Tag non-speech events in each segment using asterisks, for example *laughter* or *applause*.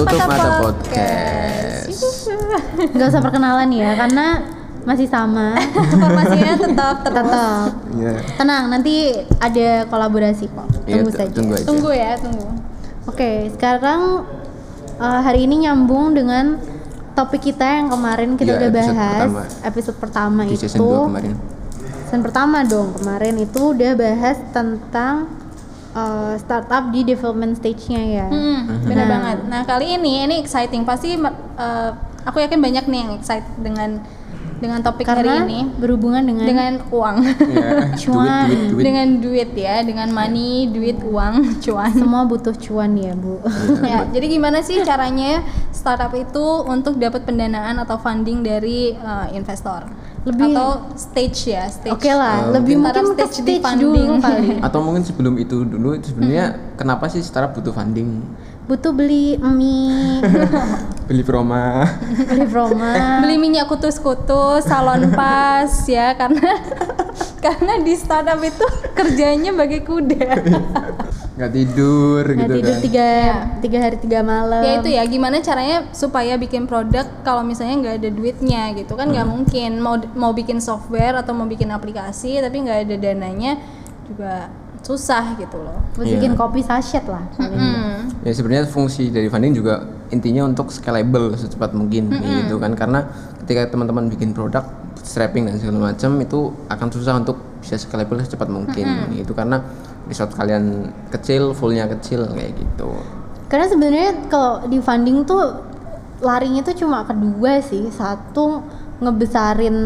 Tutup Mata Podcast. *laughs* Gak usah perkenalan ya, karena masih sama. *laughs* Formasinya tetap terus. Tetap. Iya. Tenang, nanti ada kolaborasi kok. Iya, Tunggu tu- saja. Tunggu aja. Tunggu ya, tunggu. Oke, sekarang eh, hari ini nyambung dengan topik kita yang kemarin kita Iya, udah episode bahas pertama. episode pertama Di itu. season 2 kemarin. Season pertama dong kemarin itu udah bahas tentang eh, startup di development stage-nya ya. Hmm, benar Nah. banget. Nah kali ini ini exciting pasti eh, aku yakin banyak nih yang excited dengan dengan topik Karena hari ini berhubungan dengan, dengan uang, *laughs* Iya. Cuan. *laughs* Duit, duit, duit. dengan duit ya, dengan money, duit, uang, *laughs* cuan. semua butuh cuan ya bu. ya, jadi gimana sih caranya startup itu untuk dapat pendanaan atau funding dari eh, investor? Lebih- atau stage ya, stage. Oke lah, Oh, lebih mungkin stage di stage funding. dulu kali. *laughs* Atau mungkin sebelum itu dulu sebenarnya kenapa sih startup butuh funding? butuh beli mie, *laughs* Beli Proma. beli Roma. beli minyak kutus-kutus, salon pas ya karena karena di startup itu *laughs* kerjanya bagai kuda. *laughs* nggak tidur Nggak gitu tidur kan. tiga tiga hari tiga malam. ya itu ya gimana caranya supaya bikin produk kalau misalnya nggak ada duitnya gitu kan nggak mungkin mau mau bikin software atau mau bikin aplikasi tapi nggak ada dananya juga susah gitu loh. Iya. bikin kopi sachet lah. Hmm. Ya sebenarnya fungsi dari funding juga intinya untuk scalable secepat mungkin gitu kan karena ketika teman-teman bikin produk bootstrapping dan segala macam itu akan susah untuk bisa scalable secepat mungkin gitu karena result kalian kecil, fullnya kecil kayak gitu. Karena sebenarnya kalau di funding tuh larinya tuh cuma kedua sih. Satu ngebesarin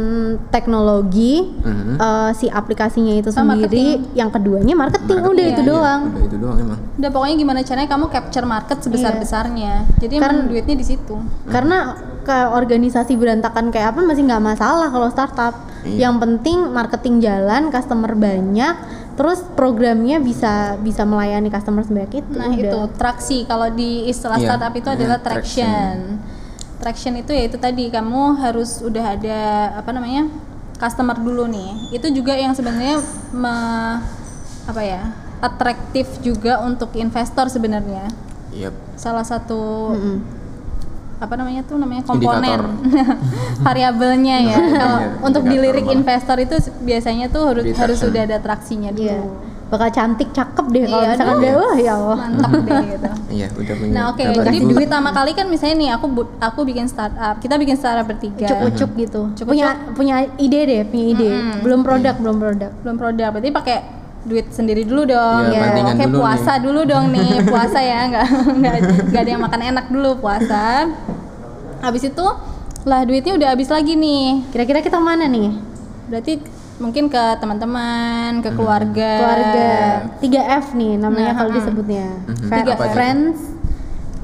teknologi Mhm. eh, si aplikasinya itu Sama sendiri, yang keduanya marketing, udah Marketing, itu iya, doang. Udah itu doang emang. Udah pokoknya gimana caranya kamu capture market sebesar besarnya. Jadi Karena- emang duitnya di situ. Karena ke organisasi berantakan kayak apa masih nggak masalah kalau startup. Iya. Yang penting marketing jalan, customer banyak, terus programnya bisa bisa melayani customer sebanyak itu. Nah udah. itu traksi kalau di istilah Iya, startup itu iya, adalah traction. traction. Traction itu ya itu tadi kamu harus udah ada apa namanya customer dulu nih. Itu juga yang sebenarnya me- apa ya atraktif juga untuk investor sebenarnya. Yep. Salah satu Mm-mm. Apa namanya tuh namanya komponen *laughs* variabelnya ya. Kalau Iya, untuk indikator dilirik malah. investor itu biasanya tuh harus harus sudah ada traksinya dulu. Iya. Bakal cantik, cakep deh kalau Iya, misalkan udah wah ya Allah. Mantap deh gitu. Iya, udah punya. Nah oke, berapa jadi ribu. pertama kali kan misalnya nih aku aku bikin startup, kita bikin startup bertiga, Ucuk-ucuk gitu. Ucuk-ucuk. Punya punya ide deh, punya ide. Belum produk, belum produk. belum produk, berarti pakai duit sendiri dulu dong. Ya. bandingan Oke dulu puasa nih. dulu dong nih, *laughs* puasa ya, nggak nggak nggak ada yang makan enak dulu puasa. Habis itu lah duitnya udah habis lagi nih, Kira-kira kita mana nih? berarti mungkin ke teman-teman, ke keluarga. Keluarga. 3F nih namanya Nah, kalau mm-mm. disebutnya. Tiga F. friends,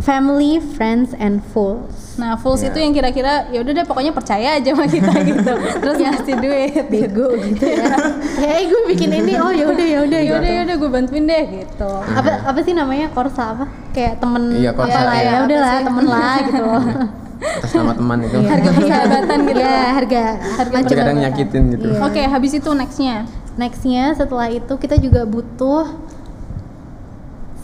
family, friends and fools. Nah, fools Iya. itu yang kira-kira ya udah deh pokoknya percaya aja sama kita *laughs* gitu. Terus ngasih duit. Bego gitu ya. Kayak gue bikin ini, oh ya udah ya udah ya gitu. udah ya udah gue bantuin deh gitu. Apa apa sih namanya Korsa apa? Kayak temen Iya, Korsa, apa lah iya. ya Apa udahlah sih? temen lah *laughs* gitu. atas nama teman itu. Harga persahabatan gitu. Iya, harga harga Tapi kadang nyakitin gitu. Iya. Oke, habis itu nextnya. Nextnya setelah itu kita juga butuh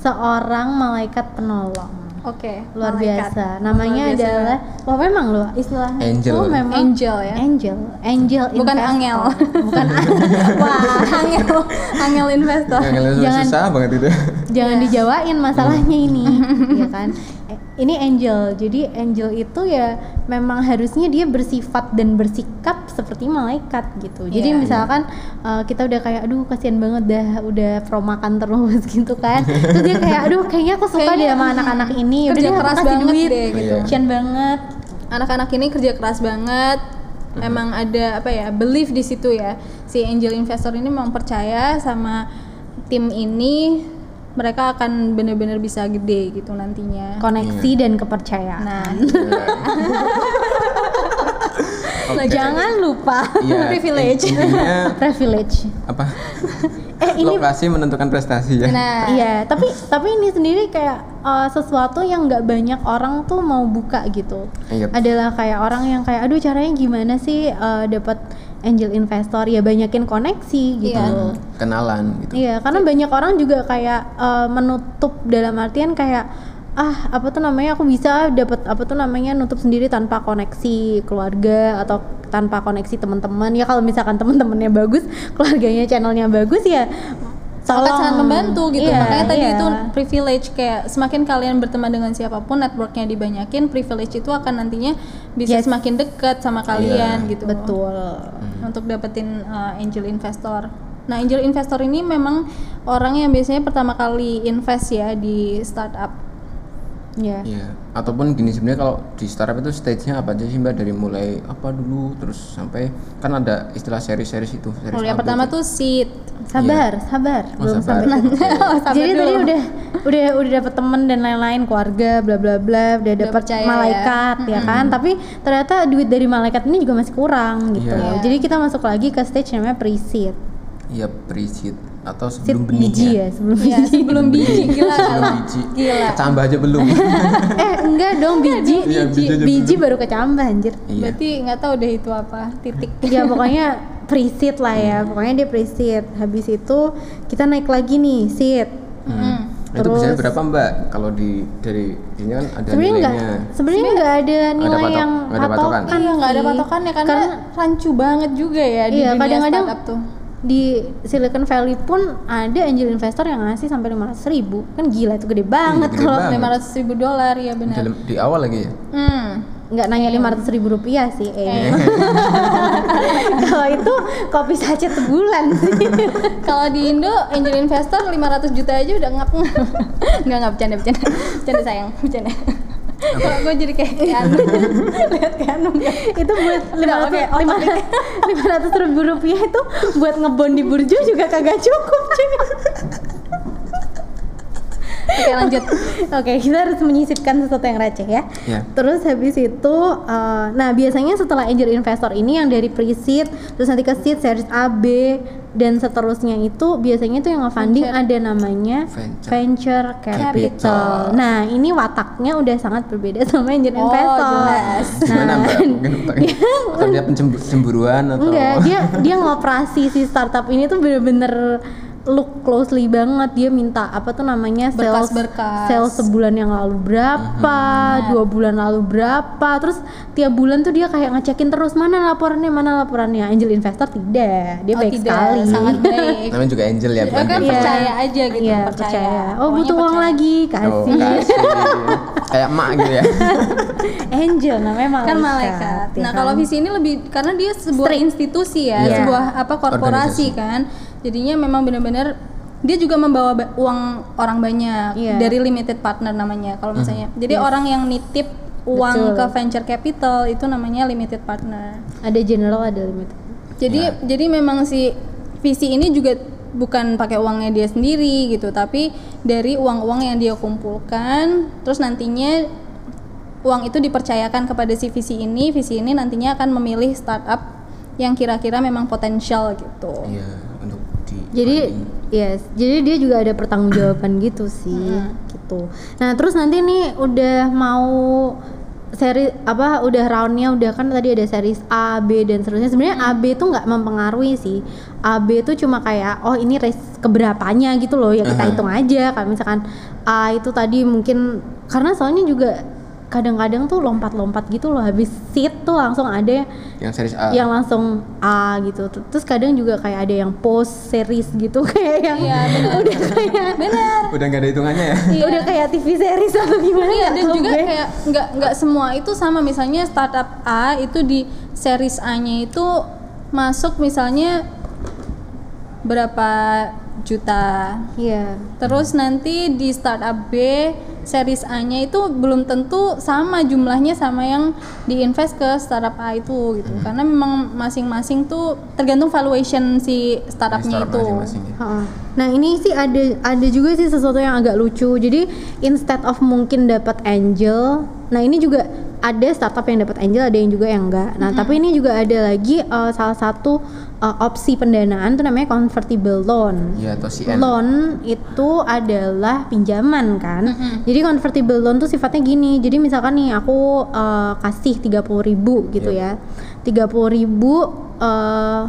seorang malaikat penolong. Oke, luar malaikat. biasa. Namanya Luar biasa adalah, wah memang loh istilahnya Angel. itu memang Angel ya? Angel, angel Bukan investor. angel. bukan *laughs* Wah, angel, angel investor. Kalian Jangan- susah banget itu. Jangan dijawain masalahnya ini, *laughs* ya kan? Eh, Ini angel, jadi angel itu ya memang harusnya dia bersifat dan bersikap seperti malaikat gitu. Jadi Iya. misalkan eh, kita udah kayak, aduh kasihan banget dah, udah promakan terus *laughs* gitu kan. Terus dia kayak, aduh kayaknya aku suka Kayaknya, deh sama anak-anak ini. Udah kerja aku keras banget duit. deh gitu. Iya. Banget. Anak-anak ini kerja keras banget. Emang ada apa ya belief di situ ya. Si angel investor ini memang percaya sama tim ini mereka akan benar-benar bisa gede gitu nantinya. Koneksi dan kepercayaan. Nah, Oke. Jangan lupa Iya, privilege. intinya privilege. apa? Eh ini Lokasi menentukan prestasi ya. nah, Iya, tapi tapi ini sendiri kayak uh, sesuatu yang nggak banyak orang tuh mau buka gitu. Iya. Adalah kayak orang yang kayak, aduh caranya gimana sih uh, dapat angel investor? Ya banyakin koneksi gitu. Iya. Kenalan gitu. Iya, karena banyak orang juga kayak uh, menutup dalam artian kayak ah apa tuh namanya aku bisa dapat apa tuh namanya nutup sendiri tanpa koneksi keluarga atau tanpa koneksi teman-teman ya kalau misalkan teman-temannya bagus *laughs* keluarganya channelnya bagus ya sangat tolong. sangat membantu gitu Iya, makanya tadi iya. itu privilege kayak semakin kalian berteman dengan siapa pun networknya dibanyakin privilege itu akan nantinya bisa Yes. semakin dekat sama kalian Iya. gitu betul untuk dapetin uh, angel investor nah angel investor ini memang orang yang biasanya pertama kali invest ya di startup ya Iya. Ataupun gini sebenarnya kalau di startup itu stage-nya apa aja sih Mbak dari mulai apa dulu terus sampai kan ada istilah seri-seri itu. Series kalau yang pertama tuh seed sabar sabar Oh, belum sabar. sampai. *laughs* Oh, sabar jadi tadi udah udah udah dapet temen dan lain-lain keluarga bla bla bla udah dapet percaya ya. malaikat ya, kan tapi ternyata duit dari malaikat ini juga masih kurang gitu Iya. jadi kita masuk lagi ke stage namanya pre-seed Iya pre-seed atau seed sebelum biji benihnya. ya sebelum ya biji sebelum biji gila Sebelum kalau biji. Gila. Kecambah aja belum. *laughs* eh enggak dong biji Iya, biji aja biji belum. baru kecambah anjir iya. berarti nggak tahu deh itu apa titik *laughs* ya pokoknya pre-seed lah ya pokoknya dia pre-seed habis itu kita naik lagi nih seed Hmm. Nah, itu biasanya Terus- berapa Mbak? Kalau di dari ini kan ada sebenarnya enggak nilainya. sebenarnya enggak ada nilai patok- yang nggak ada patokan. patokan iya nggak ada patokan ya karena, Karena rancu banget juga ya di iya dunia kadang-kadang startup tuh di Silicon Valley pun ada angel investor yang ngasih sampai 500 ribu kan gila itu gede banget gede kalau banget. lima ratus ribu dolar ya benar Dalam, di awal lagi ya. hmm. nggak nanya 500 ribu rupiah sih eh. Eh. *laughs* kalau itu kopi sachet sebulan sih *laughs* Kalau di Indo angel investor 500 juta aja udah ngap *laughs* nggak nggak bercanda bercanda bercanda sayang bercanda. Kalau gue jadi kayak Keanu *laughs* lihat Keanu nggak? itu buat Udah, 500 oke, off topic. 500 ribu rupiah itu buat ngebon di burjo juga kagak cukup cuy Oke lanjut. Oke, kita harus menyisipkan sesuatu yang receh ya. Ya. Terus habis itu, eh, nah biasanya setelah angel investor ini yang dari pre-seed, terus nanti ke seed, series A, B, dan seterusnya itu biasanya itu yang nge-funding Venture. ada namanya Venture. venture capital. Capital. Nah ini wataknya udah sangat berbeda *laughs* sama angel Oh, investor. jelas. Gimana Nah, Mbak? *laughs* Mungkin. Atau dia pencembu- cemburuan atau Enggak, dia dia ngoperasi si startup ini tuh bener-bener look closely banget dia minta apa tuh namanya sales Berkas-berkas. sales sebulan yang lalu berapa dua bulan lalu berapa terus tiap bulan tuh dia kayak ngecekin terus mana laporannya mana laporannya angel investor tidak dia Oh, baik tidak, sekali sangat baik. *laughs* namanya juga angel ya Ya bukan kan Iya. percaya aja gitu, Iya, percaya. oh Pokoknya butuh uang percaya. lagi Oh, kasih kasih. kayak emak gitu ya *laughs* angel namanya malaikat kan malaikat. ya Nah, kan? kalau visi ini lebih karena dia sebuah institusi ya, Iya. sebuah apa korporasi Organisasi. kan. Jadinya memang benar-benar dia juga membawa ba- uang orang banyak Iya. dari limited partner namanya kalau misalnya. Jadi orang yang nitip uang Betul. ke venture capital itu namanya limited partner. ada general ada limit Jadi Ya. jadi memang si visi ini juga bukan pakai uangnya dia sendiri gitu, tapi dari uang-uang yang dia kumpulkan, terus nantinya uang itu dipercayakan kepada si visi ini, visi ini nantinya akan memilih startup yang kira-kira memang potensial gitu. iya di jadi yes jadi dia juga ada pertanggungjawaban *clears throat* gitu sih gitu. Nah terus nanti nih udah mau seri apa udah roundnya udah kan tadi ada series A B dan seterusnya. Sebenarnya A B tuh nggak mempengaruhi sih. A B tuh cuma kayak oh ini race keberapanya gitu loh ya kita Aha. hitung aja. Kalau misalkan A itu tadi mungkin karena soalnya juga kadang-kadang tuh lompat-lompat gitu loh habis seat tuh langsung ada yang series A yang langsung A gitu terus kadang juga kayak ada yang post series gitu *laughs* kayak yang Iya, benar. udah kayak Benar. udah nggak ada hitungannya ya *laughs* Iya. udah kayak TV series atau gimana Iya dan juga gue. kayak nggak nggak semua itu sama misalnya startup A itu di series A-nya itu masuk misalnya berapa juta. iya Terus nanti di startup B series A-nya itu belum tentu sama jumlahnya sama yang diinvest ke startup A itu gitu. Karena memang masing-masing tuh tergantung valuation si startupnya Startup itu. masing-masing ya. Heeh. Nah ini sih ada ada juga sih sesuatu yang agak lucu. Jadi instead of mungkin dapat angel, nah ini juga ada startup yang dapat angel, ada yang juga yang enggak. Nah tapi ini juga ada lagi eh, salah satu eh, opsi pendanaan itu namanya convertible loan. Iya atau CN Loan itu adalah pinjaman kan. Jadi convertible loan tuh sifatnya gini. Jadi misalkan nih aku eh, kasih 30.000 ribu gitu ya. 30.000 ribu eh,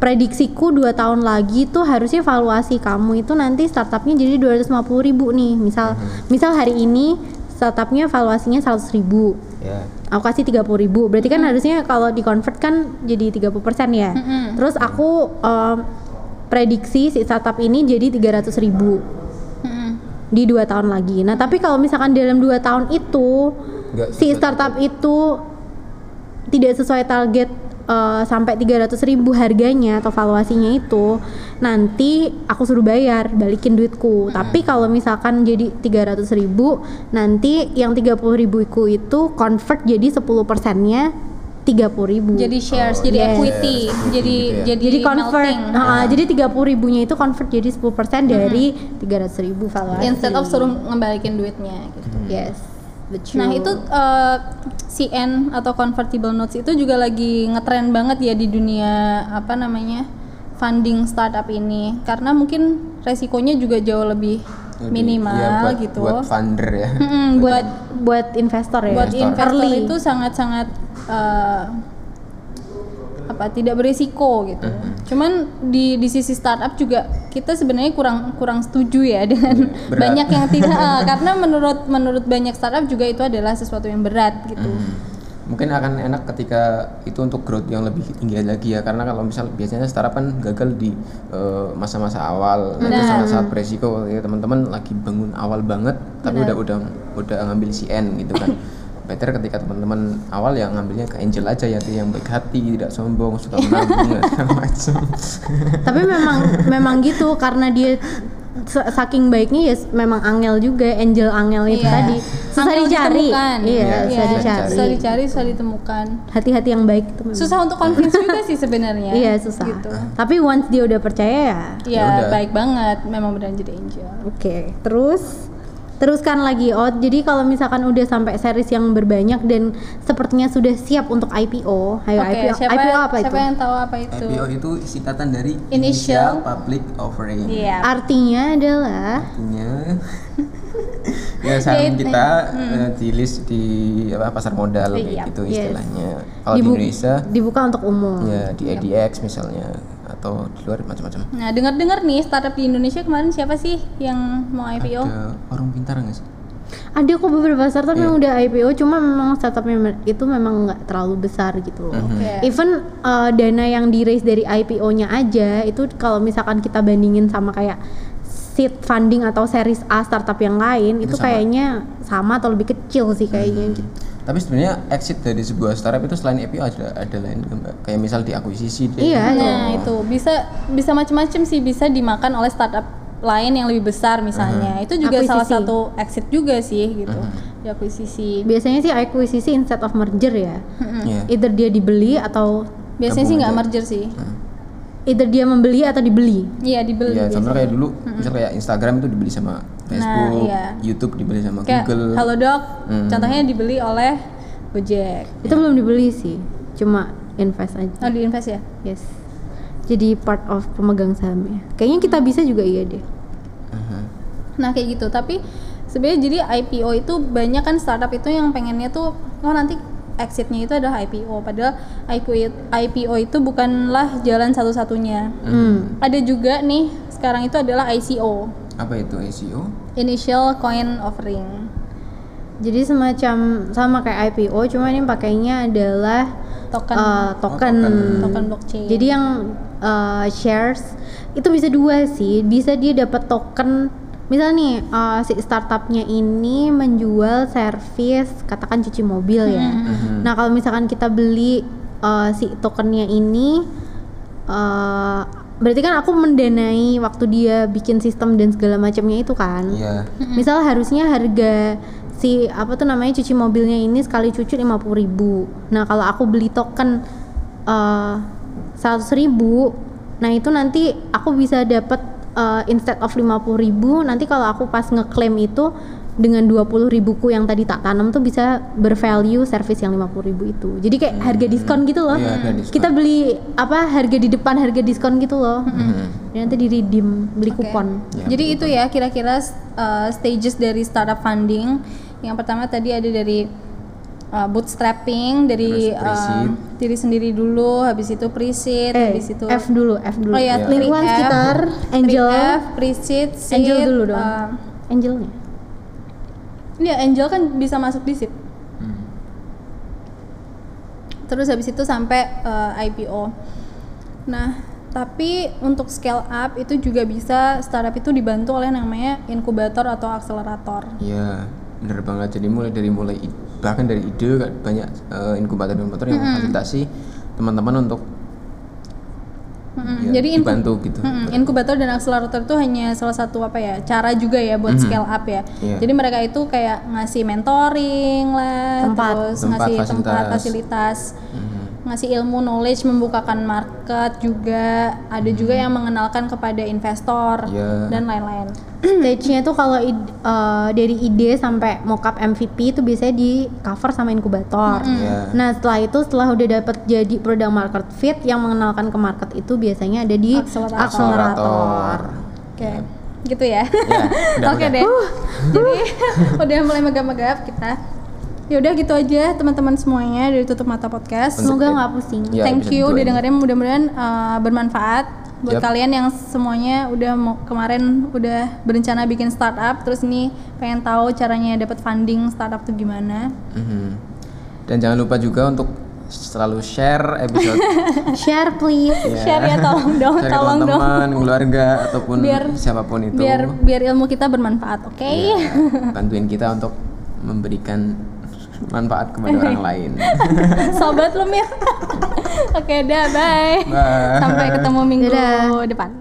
prediksiku dua tahun lagi tuh harusnya valuasi kamu itu nanti startupnya jadi 250.000 ribu nih. Misal misal hari ini startupnya valuasinya 100 ribu ya. Aku kasih 30 ribu. Berarti kan harusnya kalau di convert kan jadi 30% ya? Terus aku em, prediksi si startup ini jadi 300 ribu. Mm-mm. di dua tahun lagi. Nah tapi kalau misalkan dalam dua tahun itu Nggak si startup itu tidak sesuai target eh, sampai 300 ribu harganya atau valuasinya itu nanti aku suruh bayar balikin duitku tapi kalau misalkan jadi 300 ribu nanti yang 30 ribuku itu convert jadi 10 persennya 30 ribu Jadi shares, jadi Yes. equity, jadi gitu ya. jadi jadi convert melting. Nah, jadi 30 ribunya itu convert jadi 10 persen dari 300 ribu valuasi Instead of suruh ngembalikin duitnya gitu. yes betul Nah itu eh, CN atau convertible notes itu juga lagi ngetren banget ya di dunia apa namanya funding startup ini karena mungkin resikonya juga jauh lebih, Lebih- minimal ya, buat, gitu. buat funder ya Mm-mm, buat buat investor ya buat investor Early. itu sangat-sangat eh, apa tidak berisiko gitu. Cuman di di sisi startup juga kita sebenarnya kurang kurang setuju ya *laughs* dengan berat. banyak yang tidak ah, *laughs* karena menurut menurut banyak startup juga itu adalah sesuatu yang berat gitu. Hmm. mungkin akan enak ketika itu untuk growth yang lebih tinggi lagi ya karena kalau misal biasanya startup kan gagal di eh, masa-masa awal nah, itu Benar. sangat-sangat beresiko ya teman-teman lagi bangun awal banget tapi udah udah udah ngambil CN gitu kan *laughs* better ketika teman-teman awal yang ngambilnya ke angel aja ya yang baik hati tidak sombong suka menabung *laughs* macam *laughs* tapi memang memang gitu karena dia sa- saking baiknya ya memang angel juga angel angel itu Iya. tadi susah Angel dicari ditemukan. iya Iya, susah Iya, dicari susah dicari, susah ditemukan. hati-hati yang baik itu memang. Susah untuk convince juga sih sebenarnya. *laughs* iya susah Gitu. tapi once dia udah percaya ya Ya, Ya udah. baik banget memang benar jadi angel. oke terus teruskan lagi oh jadi kalau misalkan udah sampai series yang berbanyak dan sepertinya sudah siap untuk IPO ayo Oke, IPO siapa, IPO apa siapa itu yang tahu apa itu? IPO itu singkatan dari Initial. Public Offering Iya. artinya adalah artinya *laughs* ya saham kita eh, di list di apa pasar modal Hmm. Iya, kayak gitu yes. istilahnya kalau di Indonesia dibuka untuk umum ya di ADX misalnya atau di luar macam-macam Nah, dengar-dengar nih startup di Indonesia kemarin siapa sih yang mau IPO? ada orang pintar nggak sih ada kok beberapa startup Iya. yang udah IPO cuma memang startupnya itu memang nggak terlalu besar gitu loh Oke. even uh, dana yang di raise dari IPO-nya aja itu kalau misalkan kita bandingin sama kayak seed funding atau series A startup yang lain itu, Itu sama. kayaknya sama atau lebih kecil sih kayaknya gitu. Tapi sebenarnya exit dari sebuah startup itu selain IPO ada ada lain Mbak? kayak misal diakuisisi dia Iya, Nah, itu bisa bisa macam-macam sih bisa dimakan oleh startup lain yang lebih besar misalnya. Itu juga salah Akuisisi. satu exit juga sih gitu. Di akuisisi. Biasanya sih akuisisi instead of merger ya. Iya. Either dia dibeli atau Biasanya sih nggak merger sih. either dia membeli atau dibeli. Iya, dibeli. Iya, contoh biasanya. kayak dulu, misal kayak Instagram itu dibeli sama Facebook, iya. YouTube dibeli sama Kayak Google. Halodoc Hmm. contohnya dibeli oleh Gojek. Itu belum dibeli sih. Cuma invest aja. Oh, di invest ya? Yes. Jadi part of pemegang sahamnya. Kayaknya kita bisa juga iya deh. Mhm. Nah kayak gitu. Tapi sebenarnya jadi IPO itu banyak kan startup itu yang pengennya tuh oh nanti exitnya itu adalah IPO. Padahal IPO, IPO itu bukanlah jalan satu-satunya. Hmm. Ada juga nih sekarang itu adalah ICO, Apa itu ICO? Initial Coin Offering. Jadi semacam sama kayak IPO, cuma ini pakainya adalah Token uh, token. token. token blockchain. Jadi yang uh, shares itu bisa dua sih, bisa dia dapat token. Misal nih uh, si startupnya ini menjual servis katakan cuci mobil ya. Mhm. Nah kalau misalkan kita beli uh, si tokennya ini, uh, berarti kan aku mendanai waktu dia bikin sistem dan segala macamnya itu kan. Iya. Misal harusnya harga si apa tuh namanya cuci mobilnya ini sekali cuci 50.000 ribu. Nah kalau aku beli token seratus ribu, nah itu nanti aku bisa dapat uh, instead of 50.000 ribu, nanti kalau aku pas ngeklaim itu dengan 20 ribuku yang tadi tak tanam tuh bisa bervalue service yang 50 ribu itu. Jadi kayak harga diskon gitu loh. Harga diskon. Kita beli apa harga di depan harga diskon gitu loh. Mhm. Dan nanti di redeem beli Oke. kupon. Ya, Jadi itu ya kira-kira uh, stages dari startup funding. Yang pertama tadi ada dari uh, bootstrapping dari uh, diri sendiri dulu, habis itu pre-seed, Eh, habis itu F dulu, F dulu. Oh ya, Iya. lingkungan sekitar, angel, pre-seed, seed, angel dulu dong. uh, Angelnya. Iya, angel kan bisa masuk di SIP. Hmm. Terus habis itu sampai eh, IPO. Nah, tapi untuk scale up itu juga bisa startup itu dibantu oleh namanya inkubator atau akselerator. Iya, bener banget. Jadi mulai dari mulai bahkan dari ide banyak eh, inkubator-inkubator yang memfasilitasi teman-teman untuk Mm-mm. ya, Jadi inku- dibantu gitu. Mm-mm, inkubator dan akselerator itu hanya salah satu apa ya cara juga ya buat scale up ya. Iya. Jadi mereka itu kayak ngasih mentoring lah, Tempat. terus Tempat, ngasih tempat fasilitas. fasilitas, Mhm. Ngasih ilmu knowledge, membukakan market juga. Ada juga yang mengenalkan kepada investor Iya. dan lain-lain. *clears throat* Stage-nya tuh kalau eh, dari ide sampai mockup MVP itu biasanya di cover sama inkubator. Iya. Nah setelah itu setelah udah dapet jadi product market fit yang mengenalkan ke market itu biasanya ada di Akselerator. akselerator. Oke. Gitu ya. Ya, udah, *laughs* Oke udah. deh. *laughs* Jadi *laughs* udah mulai megap-megap kita. Ya udah gitu aja teman-teman semuanya dari tutup mata podcast. Semoga nggak pusing. Ya, Thank you udah dengerin mudah-mudahan uh, bermanfaat buat Yap. kalian yang semuanya udah mau kemarin udah berencana bikin startup terus ini pengen tahu caranya dapat funding startup tuh gimana. Mhm. Dan jangan lupa juga untuk selalu share episode *laughs* Share please. ya. Share ya tolong dong, *laughs* Share tolong dong. teman-teman, keluarga *laughs* ataupun Biar- siapa pun itu. Biar biar ilmu kita bermanfaat, oke? Ya, bantuin kita untuk memberikan manfaat kepada orang *laughs* lain. Sobat lu Mir. *laughs* oke, dah bye. Bye. Sampai ketemu minggu Dadah. depan.